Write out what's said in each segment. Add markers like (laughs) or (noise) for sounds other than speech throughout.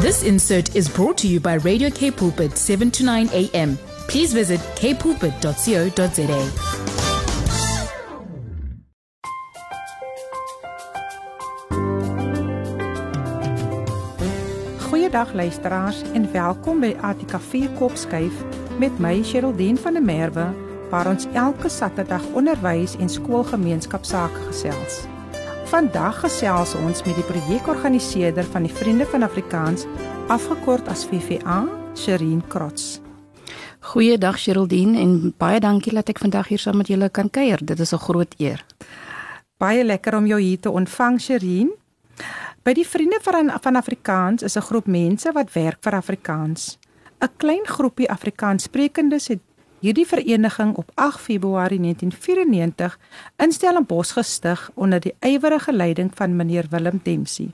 This insert is brought to you by Radio K Pulpit 7 to 9 a.m. Please visit kpulpit.co.za. Goeiedag luisteraars en welkom by ATKV Kopskuif met my Sherldien van der Merwe waar ons elke Saterdag onderwys en skoolgemeenskap sake gesels. Vandag gesels ons met die projekorganiseerder van die Vriende van Afrikaans, afgekort as VVA, Sherin Krots. Goeiedag Sherldien en baie dankie dat ek vandag hier saam met julle kan kuier. Dit is 'n groot eer. Baie lekker om jou hier te ontvang, Sherin. By die Vriende van van Afrikaans is 'n groep mense wat werk vir Afrikaans. 'n Klein groepie Afrikaanssprekendes het hierdie vereniging op 8 Februarie 1994 in Stellenbosch gestig onder die ywerige leiding van meneer Willem Dempsey.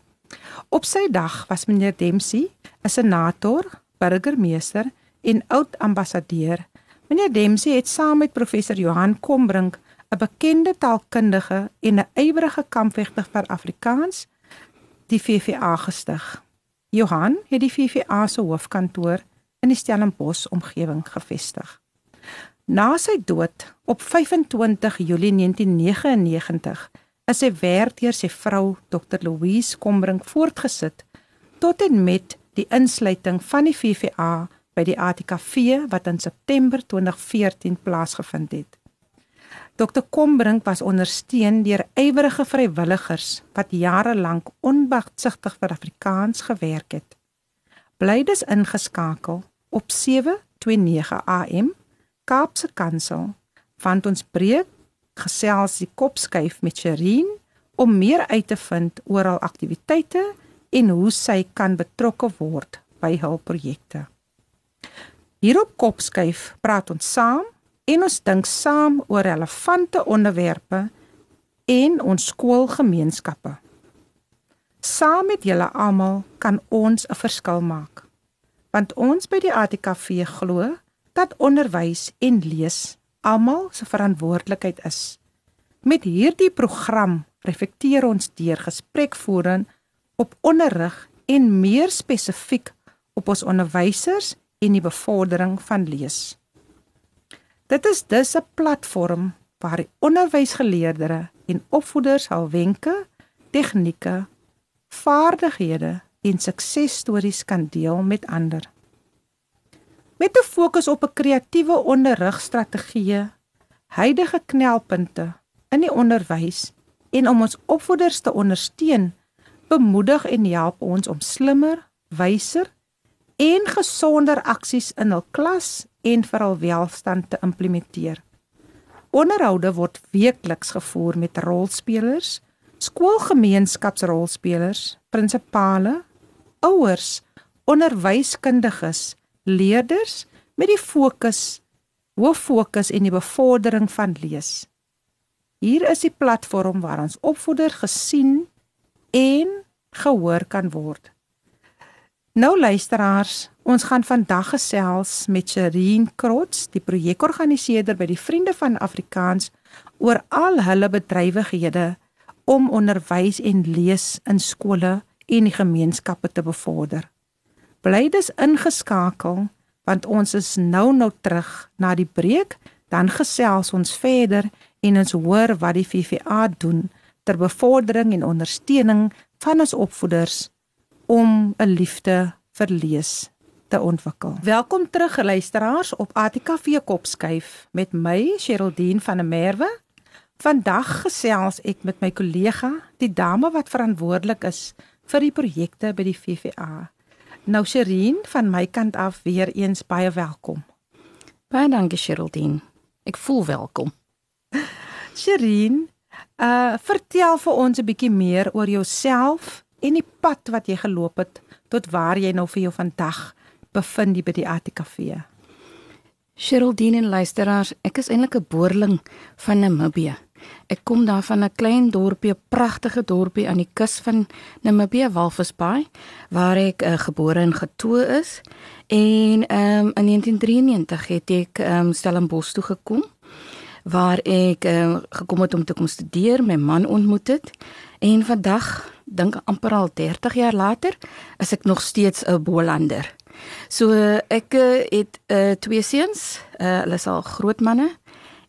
Op sy dag was meneer Dempsey 'n senator, burgemeester en oud ambassadeur. Meneer Dempsey het saam met professor Johan Kombrink, 'n bekende taalkundige en 'n ywerige kampvegter vir Afrikaans, die VVA gestig. Johan het die VVA se hoofkantoor in die Stellenbosch omgewing gevestig. Na sy dood op 25 Julie 1999 is sy werk deur sy vrou Dr Louise Kombrink voortgesit tot en met die insluiting van die VVA by die ATKV wat in September 2014 plaasgevind het. Dr Kombrink was ondersteun deur ywerige vrywilligers wat jare lank onbagsigtig vir Afrikaans gewerk het. Bly dus ingeskakel op 729 AM Kaapse Kansel want ons breek gesels die kopskuif met Sherin om meer uit te vind oor haar aktiwiteite en hoe sy kan betrokke word by hul projekte. Hier op Kopskuif praat ons saam en ons dink saam oor relevante onderwerpe en ons skoolgemeenskappe. Saam met julle almal kan ons 'n verskil maak. Want ons by die ATKV glo dat onderwys en lees almal se verantwoordelikheid is. Met hierdie program reflekteer ons deur gesprekvoering op onderrig en meer spesifiek op ons onderwysers en die bevordering van lees. Dit is dus 'n platform waar die onderwysgeleerders en opvoeders hul wenke, tegnieke, vaardighede en suksesstories kan deel met ander. Met 'n fokus op 'n kreatiewe onderrigstrategie, huidige knelpunte in die onderwys en om ons opvoeders te ondersteun, bemoedig en help ons om slimmer, wyser en gesonder aksies in hul klas en vir hul welstand te implementeer. Onderhoude word weekliks gevoer met rolspelers, skoolgemeenskapsrolspelers, prinsipale, ouers, onderwyskundiges, leerders met die fokus hoof fokus en die bevordering van lees. Hier is die platform waar ons opvoeder gesien en gehoor kan word. Nou luisteraars, ons gaan vandag gesels met Sherin Krots, die projekorganiseerder by die Vriende van Afrikaans oor al hulle bedrywighede om onderwys en lees in skole en die gemeenskappe te bevorder. Bly dus ingeskakel want ons is nou nou terug na die breek, dan gesels ons verder en ons hoor wat die VVA doen ter bevordering en ondersteuning van ons opvoeders om 'n liefde vir lees te ontwikkel. Welkom terug luisteraars op ATKV Kopskuif met my Sherldien van der Merwe. Vandag gesels ek met my kollega, die dame wat verantwoordelik is vir die projekte by die VVA. Nou Sherin van my kant af weer eens baie welkom. Baie dankie Sherldien. Ek voel welkom. (laughs) Sherin, uh vertel vir ons 'n bietjie meer oor jouself en die pad wat jy geloop het tot waar jy nou vir jou vandag bevind by die ATKV. Sherldine en luisteraars, ek is eintlik 'n boerling van Namibië. Ek kom daar van 'n klein dorpie, 'n pragtige dorpie aan die kus van Namibië, Walvis Bay, waar ek uh, gebore en getoe is. En um, in 1993 het ek um, Stellenbosch toe gekom waar ek uh, gekom het om te kom studeer, my man ontmoet het en vandag dink amper al 30 jaar later is ek nog steeds 'n Bolander. So ek uh, het uh, twee seuns, uh, hulle is al groot manne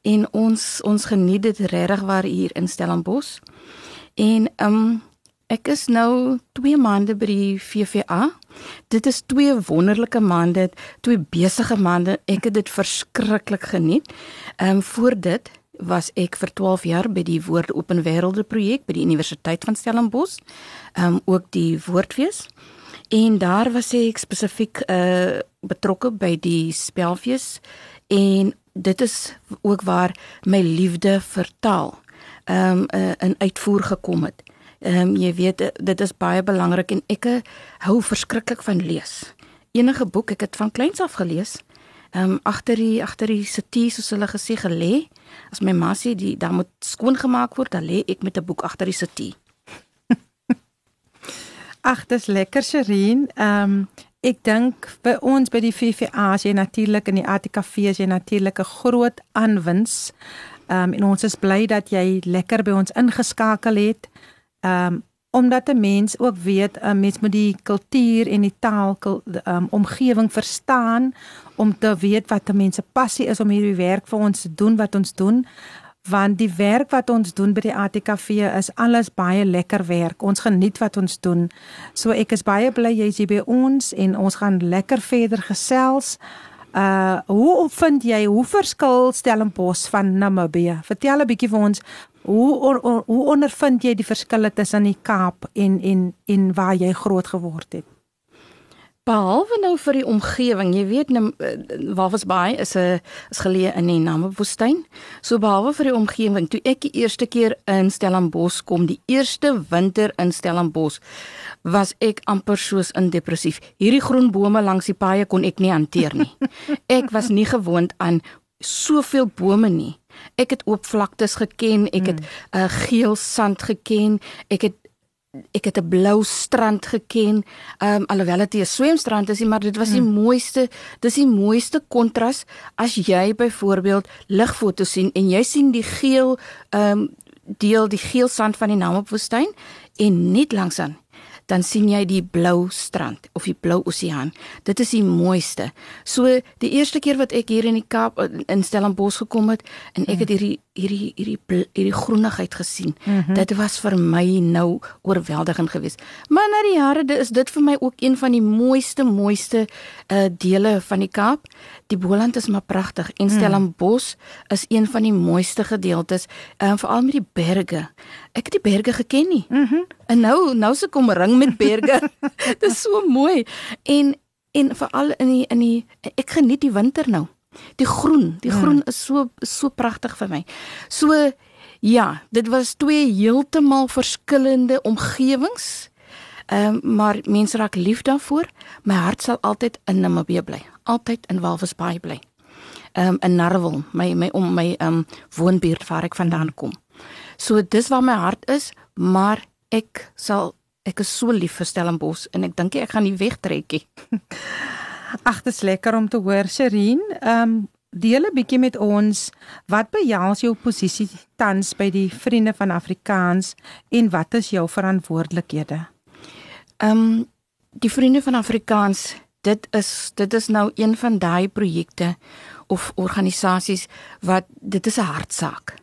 en ons ons geniet dit regtig waar hier in Stellenbosch. En um ek is nou 2 maande by die VVA. Dit is twee wonderlike maande, twee besige maande. Ek het dit verskriklik geniet. Um voor dit was ek vir 12 jaar by die Woord Open Wêrelde projek by die Universiteit van Stellenbosch. Um ook die Woordfees. En daar was ek spesifiek uh betrokke by die spelfees en dit is ook waar my liefde vir taal um uh, in uitvoer gekom het. Um jy weet dit is baie belangrik en ek hou verskriklik van lees. Enige boek ek het van kleins af gelees. Um agter die agter die sitie soos hulle gesê gelê. As my ma sê die daar moet skoon gemaak word, dan lê ek met 'n boek agter die sitie. (laughs) Ag, dis lekker Sherin. Ehm um, ek dink by ons by die VVA as jy natuurlik in die ATKV as jy natuurlik 'n groot aanwins. Ehm um, en ons is bly dat jy lekker by ons ingeskakel het. Ehm um, omdat 'n mens ook weet 'n mens moet die kultuur en die taal um, omgewing verstaan om te weet wat 'n mens se passie is om hierdie werk vir ons te doen wat ons doen want die werk wat ons doen by die ATKV is alles baie lekker werk. Ons geniet wat ons doen. So ek is baie bly jy's hier by ons en ons gaan lekker verder gesels. Uh hoe vind jy hoe verskil Stellenbosch van Namibië? Vertel 'n bietjie vir ons hoe or, or, hoe ondervind jy die verskille tussen die Kaap en en en waar jy groot geword het? Behalwe nou vir die omgewing, jy weet nou Walvis Bay is 'n is geleë in die Namibwoestyn. So behalwe vir die omgewing, toe ek die eerste keer in Stellenbosch kom, die eerste winter in Stellenbosch, was ek amper soos in depressief. Hierdie groen bome langs die paaie kon ek nie hanteer nie. (laughs) Ek was nie gewoond aan soveel bome nie. Ek het oop vlaktes geken, ek het uh, geel sand geken, ek het ek het 'n blou strand geken. Ehm um, alhoewel dit 'n swemstrand is, maar dit was die hmm. mooiste, dis die mooiste kontras as jy byvoorbeeld ligfoto's sien en jy sien die geel ehm um, deel die geel sand van die Namibwoestyn en net langs aan dan sien jy die blou strand of die blou oseaan. Dit is die mooiste. So die eerste keer wat ek hier in die Kaap in Stellenbosch gekom het en ek het mm. hierdie hierdie hierdie hierdie groenigheid gesien. Mm -hmm. Dit was vir my nou oorweldigend geweest. Maar na die jare is dit vir my ook een van die mooiste mooiste uh dele van die Kaap. Die Boland is maar pragtig en mm. Stellenbosch mm. is een van die mooiste gedeeltes, uh, veral met die berge. Ek het die berge geken nie. Mhm. Mm en nou nou se kom ring met berge. (laughs) dit is so mooi. En en veral in die in die ek geniet die winter nou. Die groen, die hmm. groen is so so pragtig vir my. So ja, dit was twee heeltemal verskillende omgewings. Ehm um, maar mense raak lief daarvoor. My hart sal altyd in Namibië bly. Altyd in Walvis Bay bly. Ehm um, in Narwal, my my om my ehm um, woonbuurt waar ek vandaan kom. So dis waar my hart is, maar ek sal ek is so lief vir Stellenbosch en ek dink ek gaan nie wegtrek nie. (laughs) Ag, dit is lekker om te hoor, Sherin. Ehm um, deel 'n bietjie met ons wat behels jou posisie tans by die Vriende van Afrikaans en wat is jou verantwoordelikhede? Ehm um, die Vriende van Afrikaans, dit is dit is nou een van daai projekte of organisasies wat dit is 'n hartsaak.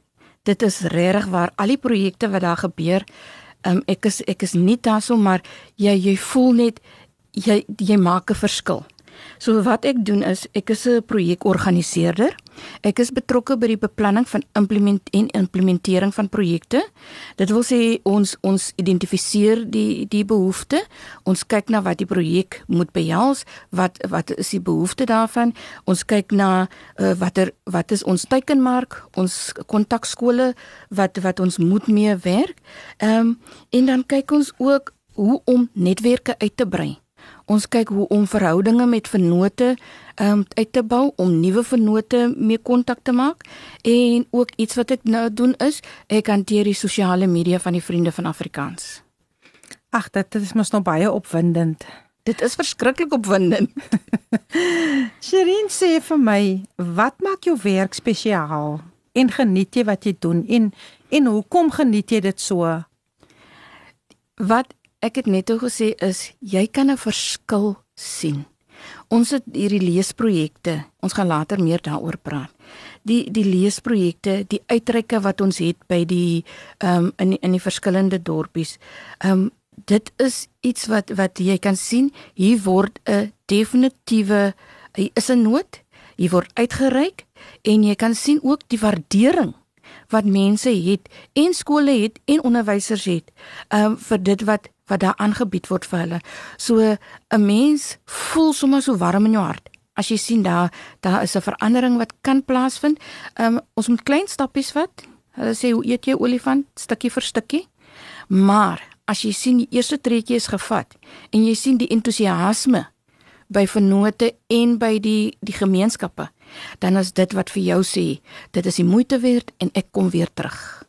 Dit is regtig waar al die projekte wat daar gebeur, um, ek is ek is nie daarso maar jy jy voel net jy jy maak 'n verskil. So wat ek doen is ek is 'n projekorganiseerder. Ek is betrokke by die beplanning van implement en implementering van projekte. Dit wil sê ons ons identifiseer die die behoefte. Ons kyk na wat die projek moet behels, wat wat is die behoefte daarvan? Ons kyk na uh, watter wat is ons teikenmark, ons kontakskole wat wat ons moet mee werk. Ehm um, en dan kyk ons ook hoe om netwerke uit te brei. Ons kyk hoe om verhoudinge met vennote um, uit te bou om nuwe vennote mee kontak te maak en ook iets wat ek nou doen is ek hanteer die sosiale media van die vriende van Afrikaans. Ag, dit is mos nog baie opwindend. Dit is verskriklik opwindend. (laughs) Sherin sê vir my, wat maak jou werk spesiaal? en geniet jy wat jy doen en en hoekom geniet jy dit so? Wat ek het net gesê is jy kan 'n verskil sien. Ons het hierdie leesprojekte. Ons gaan later meer daaroor praat. Die die leesprojekte, die uitreike wat ons het by die ehm um, in die, in die verskillende dorpies. Ehm um, dit is iets wat wat jy kan sien. Hier word 'n definitiewe is 'n nood. Hier word uitgereik en jy kan sien ook die waardering wat mense het en skole het en onderwysers het um, vir dit wat wat daar aangebied word vir hulle. So 'n mens voel sommer so warm in jou hart as jy sien daar daar is 'n verandering wat kan plaasvind. Um, ons moet klein stappies vat. Hulle sê hoe eet jy olifant stukkie vir stukkie? Maar as jy sien die eerste treetjie is gevat en jy sien die entoesiasme by vennote en by die die gemeenskappe, dan is dit wat vir jou sê, dit is die moeite werd en ek kom weer terug.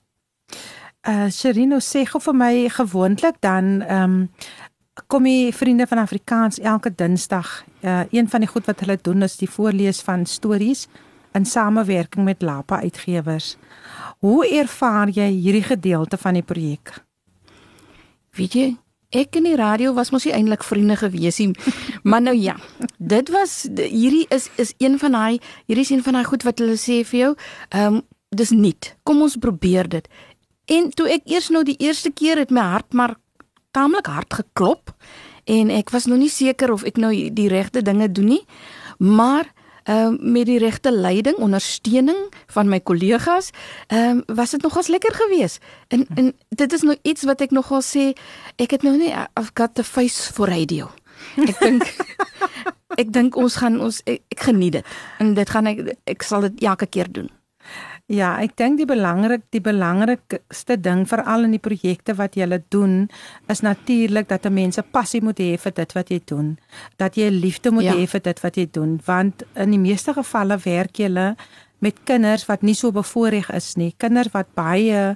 Uh Sherino sê gou vir my gewoonlik dan ehm um, kom die vriende van Afrikaans elke Dinsdag. Uh een van die goed wat hulle doen is die voorlees van stories in samewerking met Lapa Uitgewers. Hoe ervaar jy hierdie gedeelte van die projek? Weet jy, ek en die radio was mos nie eintlik vriende gewees nie. (laughs) Maar nou ja, dit was hierdie is is een van daai hierdie is een van daai goed wat hulle sê vir jou. Ehm um, dis nie. Kom ons probeer dit. En toe ek eers nou die eerste keer het my hart maar taamlik hard geklop en ek was nog nie seker of ek nou die regte dinge doen nie. Maar ehm uh, met die regte leiding, ondersteuning van my kollegas, ehm um, was dit nogals lekker geweest. En en dit is nou iets wat ek nogal sê, ek het nou nie I've got the face for radio. Ek dink (laughs) ek dink ons gaan ons ek, ek geniet dit. En dit gaan ek ek sal dit elke keer doen. Ja, ek dink die belangrik die belangrikste ding veral in die projekte wat jy doen is natuurlik dat 'n mens 'n passie moet hê vir dit wat jy doen. Dat jy 'n liefde moet ja. hê vir dit wat jy doen, want in die meeste gevalle werk jy met kinders wat nie so bevoorreg is nie. Kinders wat baie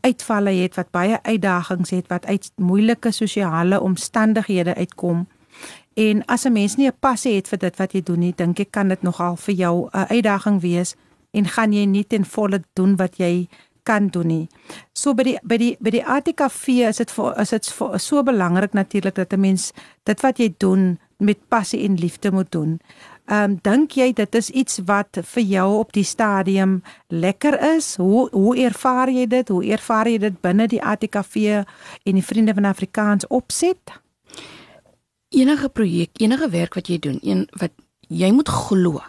uitvalle het, wat baie uitdagings het, wat uit moeilike sosiale omstandighede uitkom. En as 'n mens nie 'n passie het vir dit wat jy doen nie, dink ek kan dit nogal vir jou 'n uitdaging wees en gaan jy nie ten volle doen wat jy kan doen nie. So by die by die by die ATKV is dit is dit so belangrik natuurlik dat 'n mens dit wat jy doen met passie en liefde moet doen. Ehm um, dink jy dit is iets wat vir jou op die stadium lekker is? Hoe hoe ervaar jy dit? Hoe ervaar jy dit binne die ATKV en die Vriende van Afrikaans opset? Enige projek, enige werk wat jy doen, een wat jy moet glo.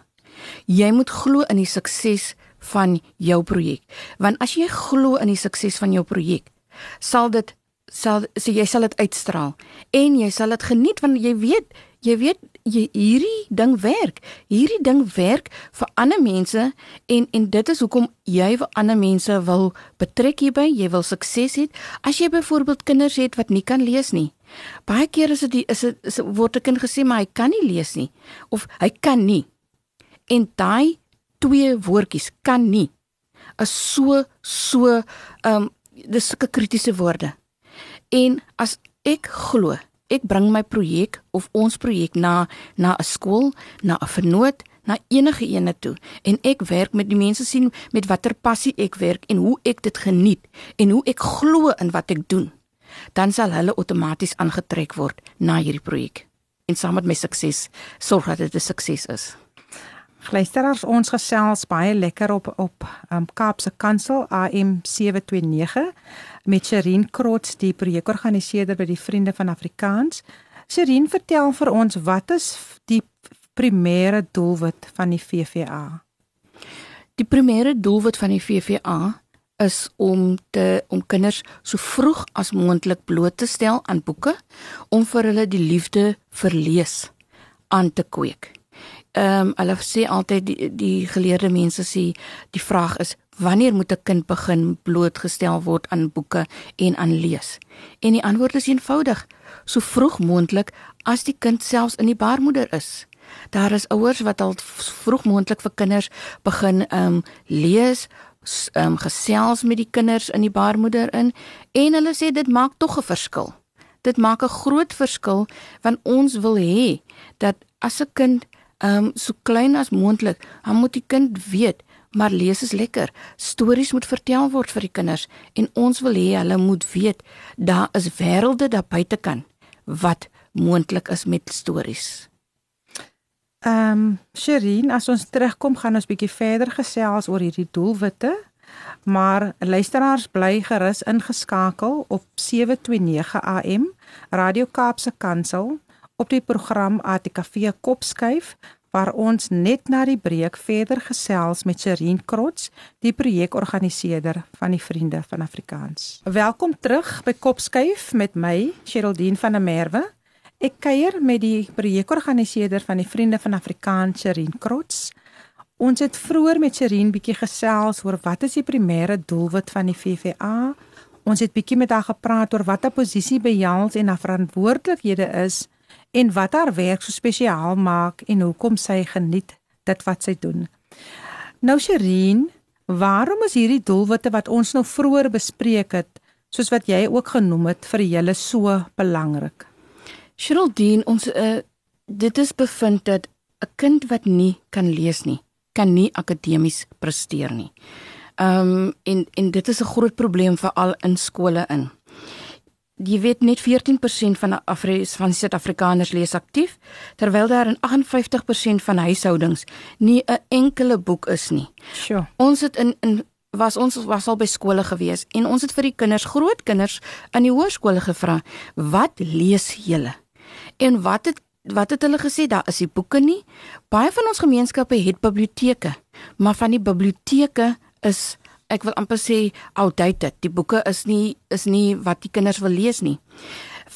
Jy moet glo in die sukses van jou projek. Want as jy glo in die sukses van jou projek, sal dit sal so jy sal dit uitstraal en jy sal dit geniet want jy weet jy weet jy hierdie ding werk. Hierdie ding werk vir ander mense en en dit is hoekom jy vir ander mense wil betrek hierby, jy wil sukses hê. As jy byvoorbeeld kinders het wat nie kan lees nie. Baie keer is dit is dit word 'n kind gesê maar hy kan nie lees nie of hy kan nie. En daai twee woordjies kan nie is so so ehm um, dis sulke kritiese woorde. En as ek glo, ek bring my projek of ons projek na na 'n skool, na 'n vernoot, na enige ene toe en ek werk met die mense sien met watter passie ek werk en hoe ek dit geniet en hoe ek glo in wat ek doen, dan sal hulle outomaties aangetrek word na hierdie projek. En saam met my sukses sorg dat dit 'n sukses is. Luisteraars, ons gesels baie lekker op op um, Kaapse Kansel AM 729 met Sherin Krots, die projekorganiseerder by die Vriende van Afrikaans. Sherin, vertel vir ons wat is die primêre doelwit van die VVA? Die primêre doelwit van die VVA is om te om kinders so vroeg as moontlik bloot te stel aan boeke om vir hulle die liefde vir lees aan te kweek ehm um, hulle sê altyd die die geleerde mense sê die vraag is wanneer moet 'n kind begin blootgestel word aan boeke en aan lees? En die antwoord is eenvoudig, so vroeg moontlik as die kind selfs in die baarmoeder is. Daar is ouers wat al vroeg moontlik vir kinders begin ehm um, lees, ehm um, gesels met die kinders in die baarmoeder in en hulle sê dit maak tog 'n verskil. Dit maak 'n groot verskil want ons wil hê dat as 'n kind um, so klein as moontlik, dan moet die kind weet maar lees is lekker. Stories moet vertel word vir die kinders en ons wil hê hulle moet weet daar is wêrelde daar buite kan wat moontlik is met stories. Ehm um, Sherin, as ons terugkom gaan ons bietjie verder gesels oor hierdie doelwitte. Maar luisteraars bly gerus ingeskakel op 729 AM Radio Kaapse Kansel op die program ATKV Kopskuif waar ons net na die breek verder gesels met Sherin Krots, die projekorganiseerder van die Vriende van Afrikaans. Welkom terug by Kopskuif met my, Sheraldine van der Merwe. Ek kuier met die projekorganiseerder van die Vriende van Afrikaans, Sherin Krots. Ons het vroeër met Sherin bietjie gesels oor wat is die primêre doelwit van die VVA. Ons het bietjie met haar gepraat oor wat haar posisie behels en haar verantwoordelikhede is en wat haar werk so spesiaal maak en hoekom sy geniet dit wat sy doen. Nou Sherin, waarom is hierdie doelwitte wat ons nou vroeër bespreek het, soos wat jy ook genoem het vir julle so belangrik? Sheraldine, ons uh, dit is bevind dat 'n kind wat nie kan lees nie, kan nie akademies presteer nie. Ehm um, en en dit is 'n groot probleem veral in skole in. Jy weet net 14% van Afri van Suid-Afrikaners lees aktief, terwyl daar in 58% van huishoudings nie 'n enkele boek is nie. Sjoe. Ons het in in was ons was al by skole gewees en ons het vir die kinders, groot kinders in die hoërskole gevra, "Wat lees julle?" En wat het wat het hulle gesê? Daar is die boeke nie. Baie van ons gemeenskappe het biblioteke, maar van die biblioteke is ek wil amper sê outdated. Die boeke is nie is nie wat die kinders wil lees nie.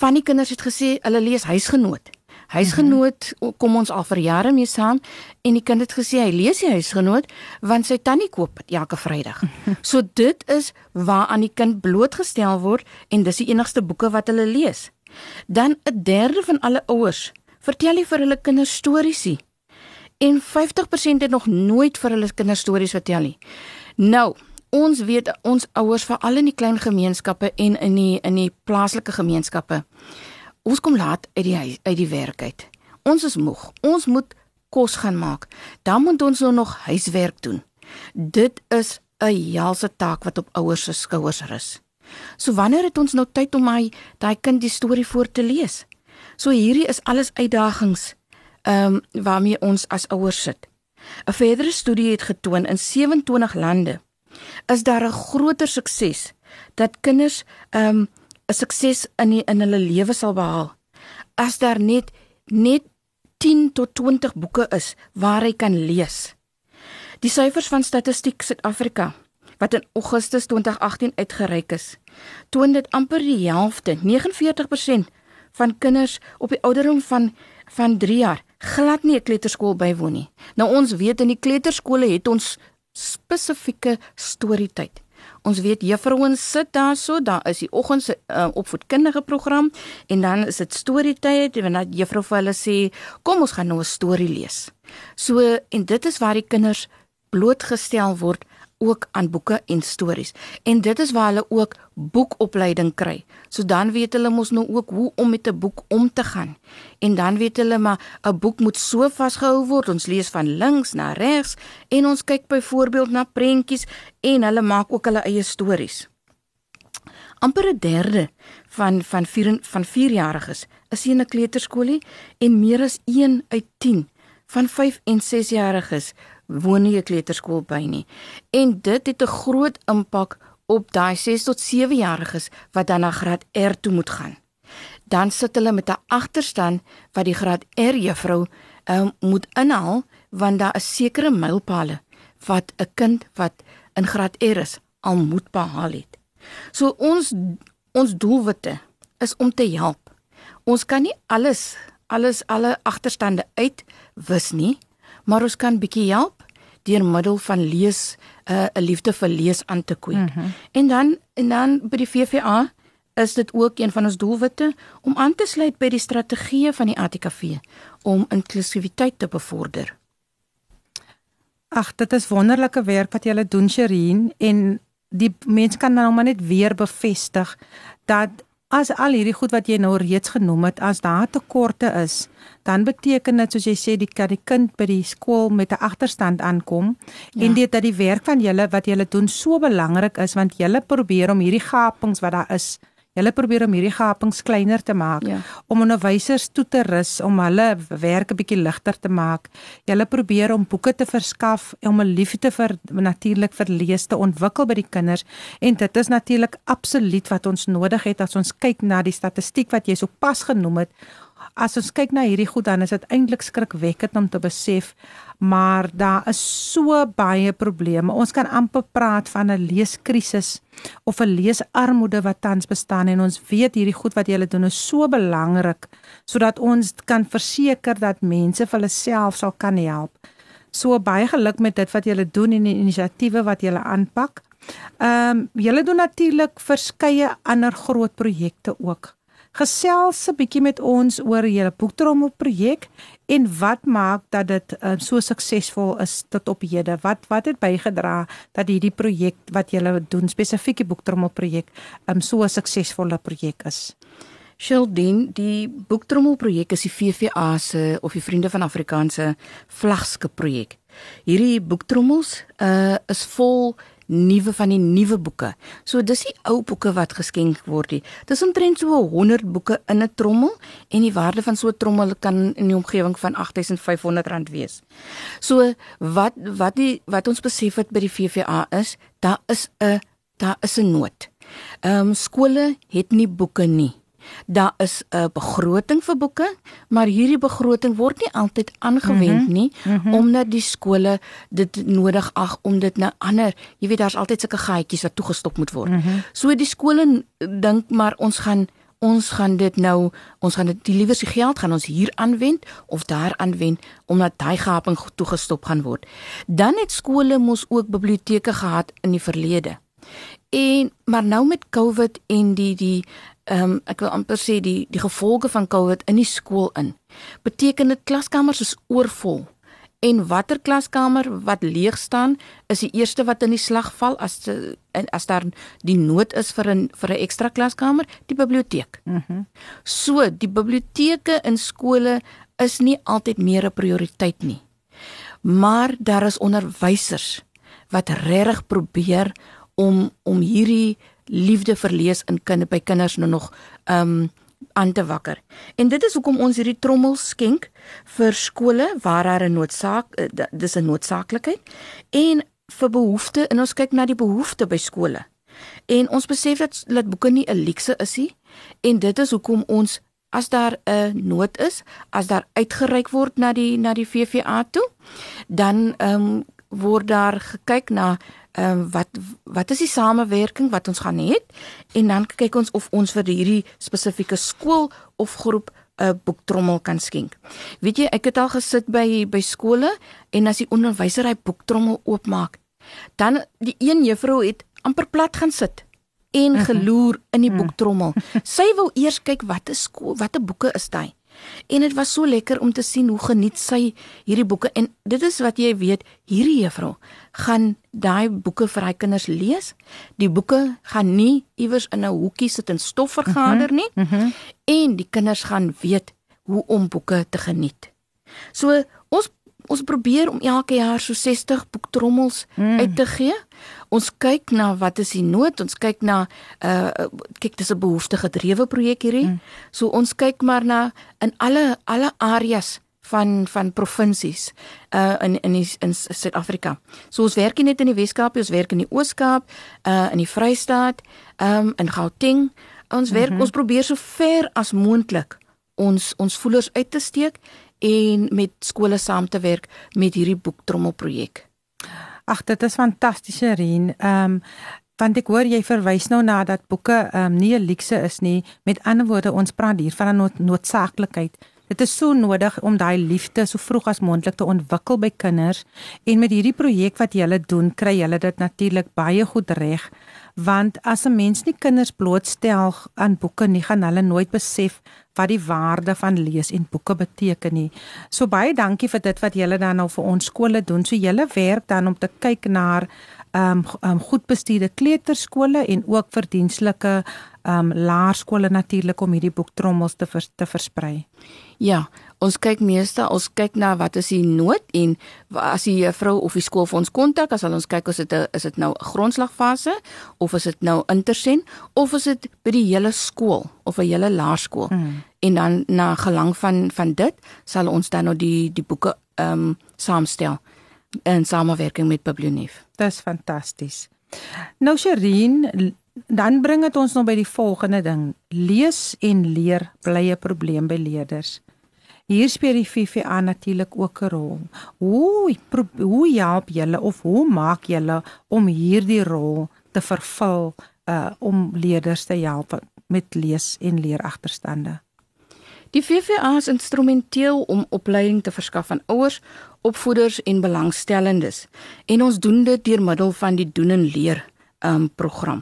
Van die kinders het gesê hulle lees huisgenoot. Huisgenoot -hmm. kom ons al vir jare mee saam en die kind het gesê hy lees die huisgenoot want sy tannie koop elke Vrydag. (laughs) so dit is waar aan die kind blootgestel word en dis die enigste boeke wat hulle lees. Dan 'n derde van alle ouers vertel nie vir hulle kinders stories nie. En 50% het nog nooit vir hulle kinders stories vertel nie. Nou, ons weet ons ouers veral in die klein gemeenskappe en in die in die plaaslike gemeenskappe. Ons kom laat uit die huis, uit die werk uit. Ons is moeg. Ons moet kos gaan maak. Dan moet ons nou nog huiswerk doen. Dit is 'n helse taak wat op ouers se skouers rus. So wanneer het ons nou tyd om my daai kind die storie voor te lees? So hierdie is alles uitdagings ehm um, waarmee ons as ouers sit. 'n Verdere studie het getoon in 27 lande is daar 'n groter sukses dat kinders 'n um, sukses in die, in hulle lewe sal behaal as daar net net 10 tot 20 boeke is waar hy kan lees. Die syfers van Statistiek Suid-Afrika wat in Augustus 2018 uitgereik is, toon dit amper die helfte, 49% van kinders op die ouderdom van van 3 jaar glad nie 'n kleuterskool bywoon nie. Nou ons weet in die kleuterskole het ons spesifieke storietyd. Ons weet juffrouens sit daarso, daar is die oggends uh, opvoedkundige program en dan is dit storietyd en dan juffrou vir hulle sê, "Kom ons gaan nou 'n storie lees." So en dit is waar die kinders blootgestel word ook aan boeke en stories. En dit is waar hulle ook boekopleiding kry. So dan weet hulle mos nou ook hoe om met 'n boek om te gaan. En dan weet hulle maar 'n boek moet so vasgehou word. Ons lees van links na regs en ons kyk byvoorbeeld na prentjies en hulle maak ook hulle eie stories. amper 'n derde van van 4 van 4-jariges is in 'n kleuterskoolie en meer as 1 uit 10 van 5 en 6-jariges woon nie 'n kleuterskool by nie. En dit het 'n groot impak op daai 6 tot 7 jariges wat dan na graad R toe moet gaan. Dan sit hulle met 'n agterstand wat die graad R juffrou um, moet inhaal want daar is sekere mylpale wat 'n kind wat in graad R is al moet behaal het. So ons ons doelwitte is om te help. Ons kan nie alles alles alle agterstande uitwis nie, maar ons kan bietjie help deur middel van lees eh, 'n uh, liefde vir lees aan te kweek. Mm -hmm. En dan en dan by die VVA is dit ook een van ons doelwitte om aan te sluit by die strategieë van die ATKV om inklusiwiteit te bevorder. Ag, dit is wonderlike werk wat julle doen, Sherin, en die mense kan nou maar net weer bevestig dat as al hierdie goed wat jy nou reeds genoem het, as daar tekorte is, dan beteken dit soos jy sê die dat die kind by die skool met 'n agterstand aankom ja. en dit dat die werk van julle wat julle doen so belangrik is want julle probeer om hierdie gapings wat daar is Hulle probeer om hierdie gapings kleiner te maak ja. om onderwysers toe te rus om hulle werk 'n bietjie ligter te maak. Hulle probeer om boeke te verskaf om 'n liefde vir natuurlik vir lees te ontwikkel by die kinders en dit is natuurlik absoluut wat ons nodig het as ons kyk na die statistiek wat jy sopas genoem het as ons kyk na hierdie goed dan is dit eintlik skrikwekkend om te besef maar daar is so baie probleme. Ons kan amper praat van 'n leeskrisis of 'n leesarmoede wat tans bestaan en ons weet hierdie goed wat julle doen is so belangrik sodat ons kan verseker dat mense vir hulle self sal kan help. So baie geluk met dit wat julle doen en die inisiatiewe wat julle aanpak. Ehm um, julle doen natuurlik verskeie ander groot projekte ook gesels 'n bietjie met ons oor julle boektrommel projek en wat maak dat dit uh, so suksesvol is tot op hede? Wat wat het bygedra dat hierdie projek wat julle doen, spesifieke boektrommel projek, um, so 'n suksesvolle projek is? Sheldon, die boektrommel projek is die VVA se of die Vriende van Afrikaanse vlaggenskap projek. Hierdie boektrommels uh, is vol nuwe van die nuwe boeke. So dis die ou boeke wat geskenk word. Dis omtrent so 100 boeke in 'n trommel en die waarde van so 'n trommel kan in die omgewing van R8500 wees. So wat wat die wat ons besef het by die VVA is, daar is 'n daar is 'n nood. Ehm um, skole het nie boeke nie. Daar is 'n begroting vir boeke, maar hierdie begroting word nie altyd aangewend mhm, nie mm -hmm. omdat die skole dit nodig ag om dit na ander, jy weet daar's altyd sulke gaatjies wat toegestop moet word. Mm -hmm. So die skole dink maar ons gaan ons gaan dit nou ons gaan dit die liewer se geld gaan ons hier aanwend of daar aanwend omdat daai gaping toegestop gaan word. Dan het skole mos ook biblioteke gehad in die verlede. En maar nou met COVID en die die ehm um, ek wil amper sê die die gevolge van COVID in die skool in. Beteken dit klaskamers is oorvol. En watter klaskamer wat leeg staan is die eerste wat in die slag val as te, as daar die nood is vir 'n vir 'n ekstra klaskamer, die biblioteek. Mhm. Mm so, die biblioteke in skole is nie altyd meer 'n prioriteit nie. Maar daar is onderwysers wat regtig probeer om om hierdie liefde vir lees in kinde by kinders nou nog um aan te wakker. En dit is hoekom ons hierdie trommel skenk vir skole waar daar 'n noodsaak eh, dis 'n noodsaaklikheid en vir behoeftes en ons kyk na die behoeftes by skole. En ons besef dat dat boeke nie 'n luukse is nie en dit is hoekom ons as daar 'n nood is, as daar uitgereik word na die na die VVA toe, dan ehm um, word daar gekyk na ehm um, wat wat is die samewerking wat ons gaan hê en dan kyk ons of ons vir hierdie spesifieke skool of groep 'n boektrommel kan skenk. Weet jy, ek het al gesit by by skole en as die onderwyser hy boektrommel oopmaak, dan die een juffrou het amper plat gaan sit en mhm. geloer in die mhm. boektrommel. Sy wou eers kyk watter skool, watter boeke is dit? En dit was so lekker om te sien hoe geniet sy hierdie boeke en dit is wat jy weet, hierdie juffrou gaan daai boeke vir haar kinders lees. Die boeke gaan nie iewers in 'n hoekie sit en stof vergader nie. Mm -hmm. En die kinders gaan weet hoe om boeke te geniet. So ons ons probeer om elke jaar so 60 boektrommels mm. uit te gee. Ons kyk na wat is die nood? Ons kyk na uh kyk dis 'n behoefte gedrewe projek hierdie. Mm. So ons kyk maar na in alle alle areas van van provinsies uh in in die, in Suid-Afrika. So ons werk nie net in die Wes-Kaap, ons werk in die Oos-Kaap, uh in die Vrystaat, um in Gauteng. Ons werk, mm -hmm. ons probeer so ver as moontlik ons ons voelers uit te steek en met skole saam te werk met hierdie boektrommel projek. Ag dit is fantasties Reen. Ehm um, want ek hoor jy verwys nou na dat boeke ehm um, nie 'n luukse is nie. Met ander woorde ons praat hier van 'n nood, noodsaaklikheid. Dit is so nodig om daai liefde so vroeg as moontlik te ontwikkel by kinders en met hierdie projek wat jy hulle doen, kry jy dit natuurlik baie goed reg want as 'n mens nie kinders blootstel aan boeke nie, gaan hulle nooit besef wat die waarde van lees en boeke beteken nie. So baie dankie vir dit wat julle dan nou vir ons skole doen. So julle werk dan om te kyk na um, um, goed bestuurde kleuterskole en ook vir dienslike ehm um, laerskole natuurlik om hierdie boektrommels te vers, te versprei. Ja, ons kyk meeste ons kyk na wat is die nood en as die juffrou of die skool vir ons kontak, as ons kyk of dit is dit nou 'n grondslagfase of is dit nou intersen of is dit by die hele skool of 'n hele laerskool. Hmm. En dan na gelang van van dit sal ons dan nou die die boeke ehm um, saamstel in samewerking met Biblionief. Dis fantasties. Nou Sherin, dan bring dit ons nou by die volgende ding. Lees en leer bly 'n probleem by leerders. Hier speel die VVA natuurlik ook 'n rol. Hoe hoe help julle of hoe maak julle om hierdie rol te vervul uh om leerders te help met lees en leer agterstande? Die VVA is instrumenteel om opleiding te verskaf aan ouers, opvoeders en belangstellendes. En ons doen dit deur middel van die doen en leer um program.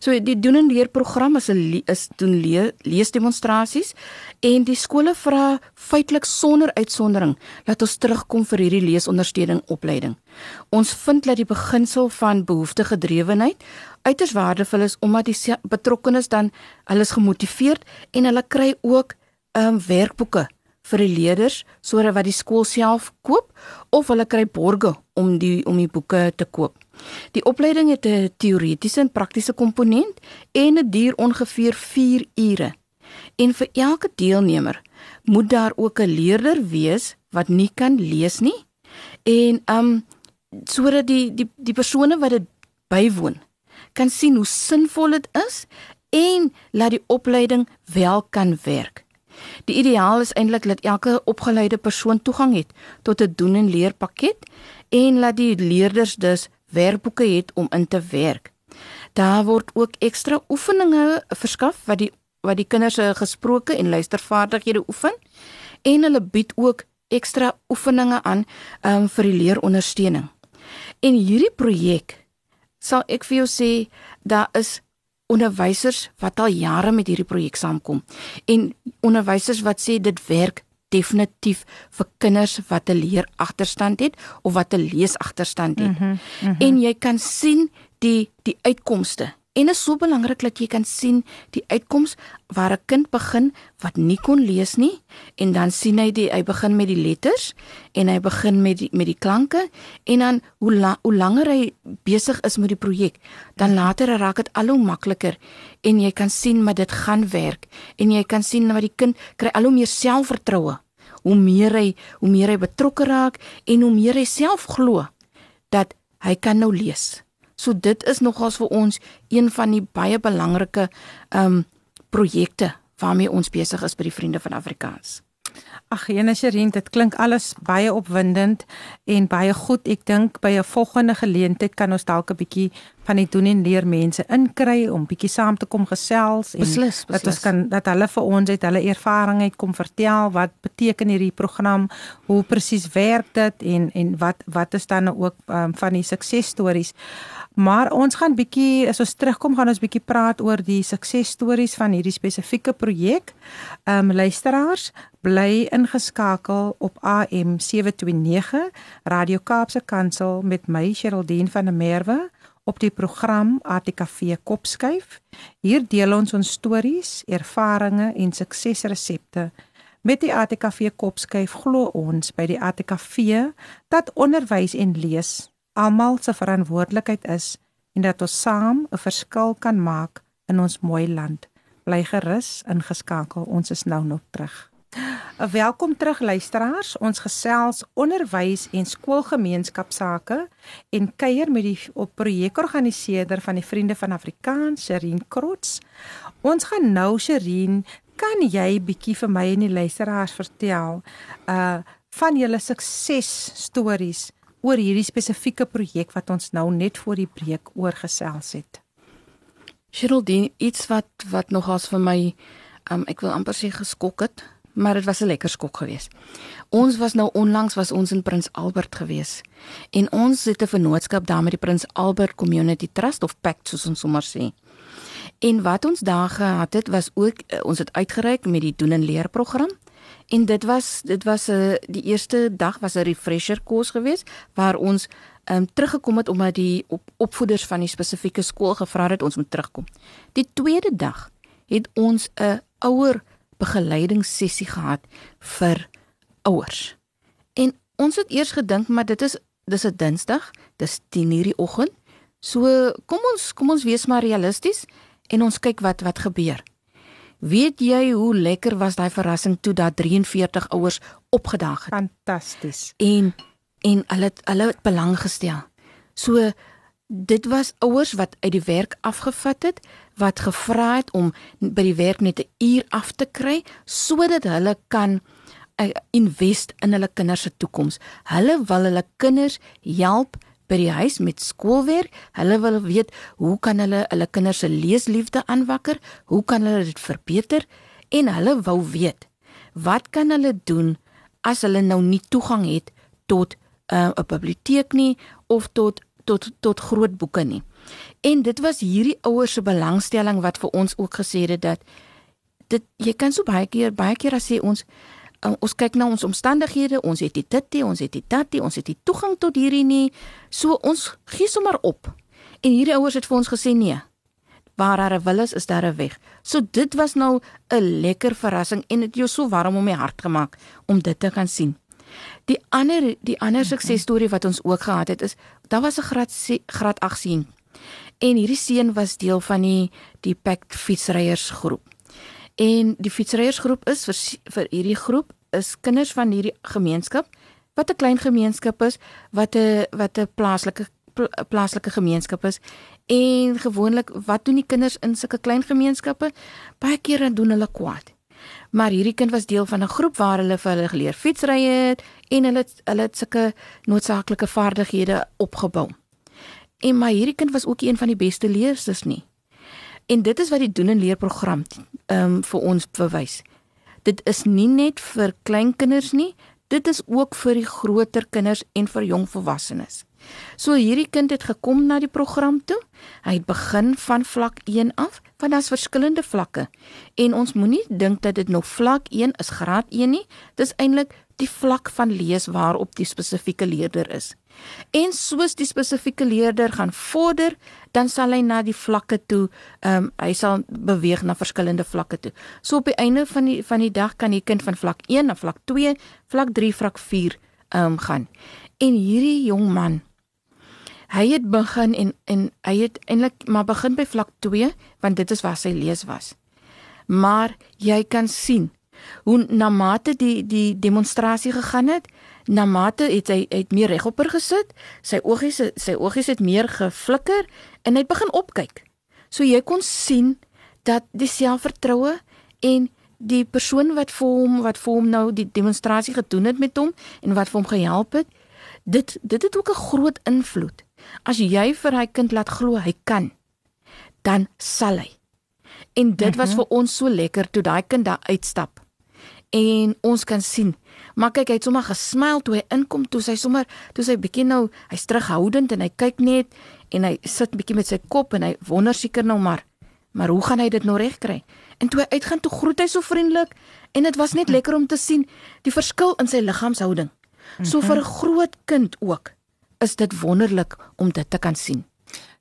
So die doen en leer program is 'n is doen leer leesdemonstrasies en die skole vra feitelik sonder uitsondering dat ons terugkom vir hierdie leesondersteuning opleiding. Ons vind dat die beginsel van behoeftegedrewenheid uiters waardevol is omdat die betrokkenes dan hulle is gemotiveerd en hulle kry ook um werkboeke vir die leerders sodat wat die skool self koop of hulle kry borge om die om die boeke te koop. Die opleiding het 'n teoretiese en praktiese komponent en dit duur ongeveer 4 ure. En vir elke deelnemer moet daar ook 'n leerder wees wat nie kan lees nie en um sodat die die die persone wat dit bywoon kan sien hoe sinvol dit is en laat die opleiding wel kan werk. Die ideaal is eintlik dat elke opgeleide persoon toegang het tot 'n doen en leer pakket en laat die leerders dus werkboeke het om in te werk. Daar word ook ekstra oefeninge verskaf wat die wat die kinders se gesproke en luistervaardighede oefen en hulle bied ook ekstra oefeninge aan um, vir die leerondersteuning. En hierdie projek sal ek vir jou sê daar is onderwysers wat al jare met hierdie projek saamkom en onderwysers wat sê dit werk definitief vir kinders wat 'n leer agterstand het of wat 'n lees agterstand het. Mm -hmm, mm -hmm. En jy kan sien die die uitkomste En is so belangrik dat jy kan sien die uitkoms waar 'n kind begin wat nie kon lees nie en dan sien hy die hy begin met die letters en hy begin met die met die klanke en dan hoe la, hoe langer hy besig is met die projek dan later raak dit al hoe makliker en jy kan sien maar dit gaan werk en jy kan sien dat die kind kry al hoe meer selfvertroue hoe meer hy hoe meer hy betrokke raak en hoe meer hy self glo dat hy kan nou lees. So dit is nogals vir ons een van die baie belangrike ehm um, projekte waarmee ons besig is by die Vriende van Afrikaans. Ag, Jene Sherin, dit klink alles baie opwindend en baie goed. Ek dink by 'n volgende geleentheid kan ons dalk 'n bietjie van die doen en leer mense inkry om bietjie saam te kom gesels en beslis, beslis. dat ons kan dat hulle vir ons uit hulle ervaring uit kom vertel wat beteken hierdie program, hoe presies werk dit en en wat wat is dan ook um, van die suksesstories. Maar ons gaan bietjie as ons terugkom gaan ons bietjie praat oor die suksesstories van hierdie spesifieke projek. Ehm um, luisteraars, bly ingeskakel op AM 729 Radio Kaapse Kansel met my Sheraldine van der Merwe op die program ATKV Kopskuif. Hier deel ons ons stories, ervarings en suksesresepte. Met die ATKV Kopskuif glo ons by die ATKV dat onderwys en lees almal se verantwoordelikheid is en dat ons saam 'n verskil kan maak in ons mooi land. Bly gerus ingeskakel. Ons is nou nog terug. Welkom terug luisteraars. Ons gesels onderwys en skoolgemeenskapsake en kuier met die op projekorganiseerder van die Vriende van Afrikaans, Sherin Krots. Ons gaan nou Sherin, kan jy bietjie vir my en die luisteraars vertel uh van julle suksesstories oor hierdie spesifieke projek wat ons nou net voor die breek oorgesels het. Geraldine, iets wat wat nogals vir my um, ek wil amper sê geskok het, maar dit was 'n lekker skok geweest. Ons was nou onlangs was ons in Prins Albert geweest en ons het 'n vennootskap daar met die Prins Albert Community Trust of Pact soos ons sommer sê. En wat ons daar gehad het was ook uh, ons het uitgereik met die doen en leer program En dit was dit was 'n uh, die eerste dag was 'n refresher kos geweest waar ons ehm um, teruggekom het omdat die op, opvoeders van die spesifieke skool gevra het ons moet terugkom. Die tweede dag het ons 'n ouer begeleidingssessie gehad vir ouers. En ons het eers gedink maar dit is dis 'n Dinsdag, dis 10:00 die oggend. So kom ons kom ons wees maar realisties en ons kyk wat wat gebeur. Weet jy hoe lekker was daai verrassing toe dat 43 ouers opgedaag het? Fantasties. En en hulle het, hulle het belang gestel. So dit was ouers wat uit die werk afgevat het wat gevra het om by die werk net 'n uur af te kry sodat hulle kan uh, invest in hulle kinders se toekoms. Hulle wil hulle kinders help by die huis met skoolwerk. Hulle wil weet hoe kan hulle hulle kinders se leesliefde aanwakker? Hoe kan hulle dit verbeter? En hulle wou weet wat kan hulle doen as hulle nou nie toegang het tot uh, 'n uh, biblioteek nie of tot tot tot groot boeke nie. En dit was hierdie ouers se belangstelling wat vir ons ook gesê het dat dit jy kan so baie keer baie keer as sê ons uh, ons kyk na ons omstandighede, ons het dit dit, ons het dit dat, ons het die toegang tot hierdie nie. So ons gee sommer op. En hierdie ouers het vir ons gesê nee. Waar daar 'n wil is, is daar 'n weg. So dit was nou 'n lekker verrassing en dit het jou so warm om my hart gemaak om dit te kan sien. Die ander die ander suksesstorie wat ons ook gehad het is daar was 'n graad graad 8 seun. En hierdie seun was deel van die die Pact fietsryersgroep. En die fietsryersgroep is vir vir hierdie groep is kinders van hierdie gemeenskap wat 'n klein gemeenskap is, wat 'n wat 'n plaaslike plaaslike gemeenskap is. En gewoonlik wat doen die kinders in sulke klein gemeenskappe? Baie dan doen hulle kwaad. Maar hierdie kind was deel van 'n groep waar hulle vir hulle geleer fietsry het en hulle hulle het sulke noodsaaklike vaardighede opgebou. En maar hierdie kind was ook een van die beste leerders nie. En dit is wat die doen en leer program ehm um, vir ons bewys. Dit is nie net vir klein kinders nie, dit is ook vir die groter kinders en vir jong volwassenes. So hierdie kind het gekom na die program toe. Hy het begin van vlak 1 af, want daar's verskillende vlakke. En ons moenie dink dat dit nog vlak 1 is graad 1 nie. Dis eintlik die vlak van lees waarop die spesifieke leerder is. En soos die spesifieke leerder gaan vorder, dan sal hy na die vlakke toe, ehm um, hy sal beweeg na verskillende vlakke toe. So op die einde van die van die dag kan die kind van vlak 1 na vlak 2, vlak 3, vlak 4 ehm um, gaan. En hierdie jong man hy het begin en en hy het eintlik maar begin by vlak 2 want dit is waar sy lees was. Maar jy kan sien hoe na mate die die demonstrasie gegaan het, na mate het hy het meer regopper gesit, sy oogies sy oogies het meer geflikker en hy het begin opkyk. So jy kon sien dat die selfvertroue en die persoon wat vir hom wat vir hom nou die demonstrasie gedoen het met hom en wat vir hom gehelp het, dit dit het ook 'n groot invloed. As jy vir hy kind laat glo hy kan, dan sal hy. En dit was mhm. vir ons so lekker toe daai kind daar uitstap. En ons kan sien Maar kyk, hy het sommer gesmyl toe hy inkom, toe sy sommer, toe sy bietjie nou, hy's terughoudend en hy kyk net en hy sit bietjie met sy kop en hy wonder seker nou maar, maar hoe gaan hy dit nou regkry? En toe hy uitgaan, toe groet hy so vriendelik en dit was net lekker om te sien die verskil in sy liggaamshouding. So vir 'n groot kind ook is dit wonderlik om dit te kan sien.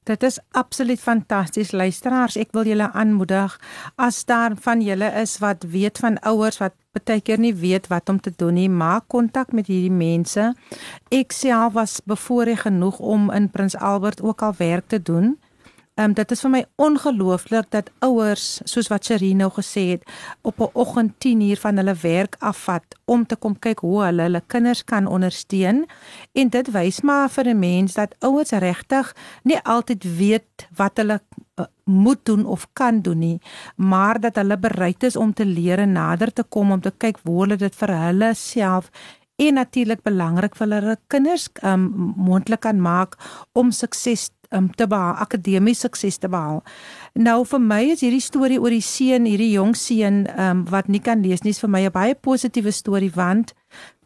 Dit is absoluut fantasties luisteraars. Ek wil julle aanmoedig as daar van julle is wat weet van ouers wat baie keer nie weet wat om te doen nie, maak kontak met hierdie mense. Ek self was bevoorreg genoeg om in Prins Albert ook al werk te doen. Ehm um, dit is vir my ongelooflik dat ouers soos wat Sherine nou gesê het op 'n oggend 10 uur van hulle werk afvat om te kom kyk hoe hulle hulle kinders kan ondersteun. En dit wys maar vir 'n mens dat ouers regtig nie altyd weet wat hulle uh, moet doen of kan doen nie maar dat hulle bereid is om te leer en nader te kom om te kyk hoe hulle dit vir hulle self en natuurlik belangrik vir hulle kinders um, moontlik kan maak om sukses um, te behaal, akademies sukses te behaal. Nou vir my is hierdie storie oor die seun, hierdie jong seun um, wat nie kan lees nie, is vir my 'n baie positiewe storie want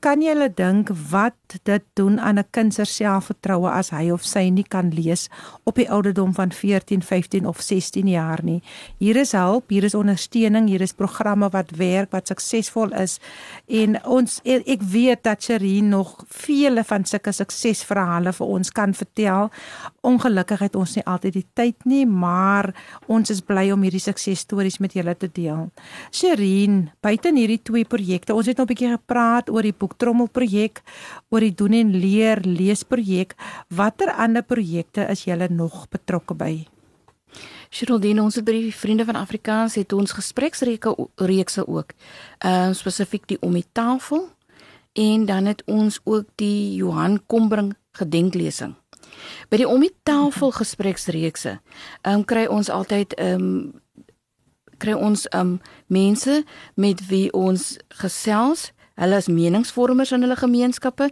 Kan jy hulle dink wat dit doen aan 'n kind se selfvertroue as hy of sy nie kan lees op die ouderdom van 14, 15 of 16 jaar nie? Hier is hulp, hier is ondersteuning, hier is programme wat werk, wat suksesvol is. En ons ek weet dat Sherin nog vele van sulke suksesverhale vir ons kan vertel. Ongelukkig het ons nie altyd die tyd nie, maar ons is bly om hierdie suksesstories met julle te deel. Sherin, buite hierdie twee projekte, ons het nou 'n bietjie gepraat oor die boektrommelprojek, oor die doen en leer leesprojek. Watter ander projekte is julle nog betrokke by? Sheraldine, ons het by die Vriende van Afrikaans het ons gespreksreekse reekse ook. Ehm uh, spesifiek die om die tafel en dan het ons ook die Johan Kombring gedenklesing. By die om die tafel gespreksreekse, ehm um, kry ons altyd ehm um, kry ons ehm um, mense met wie ons gesels Hulle is meningsvormers in hulle gemeenskappe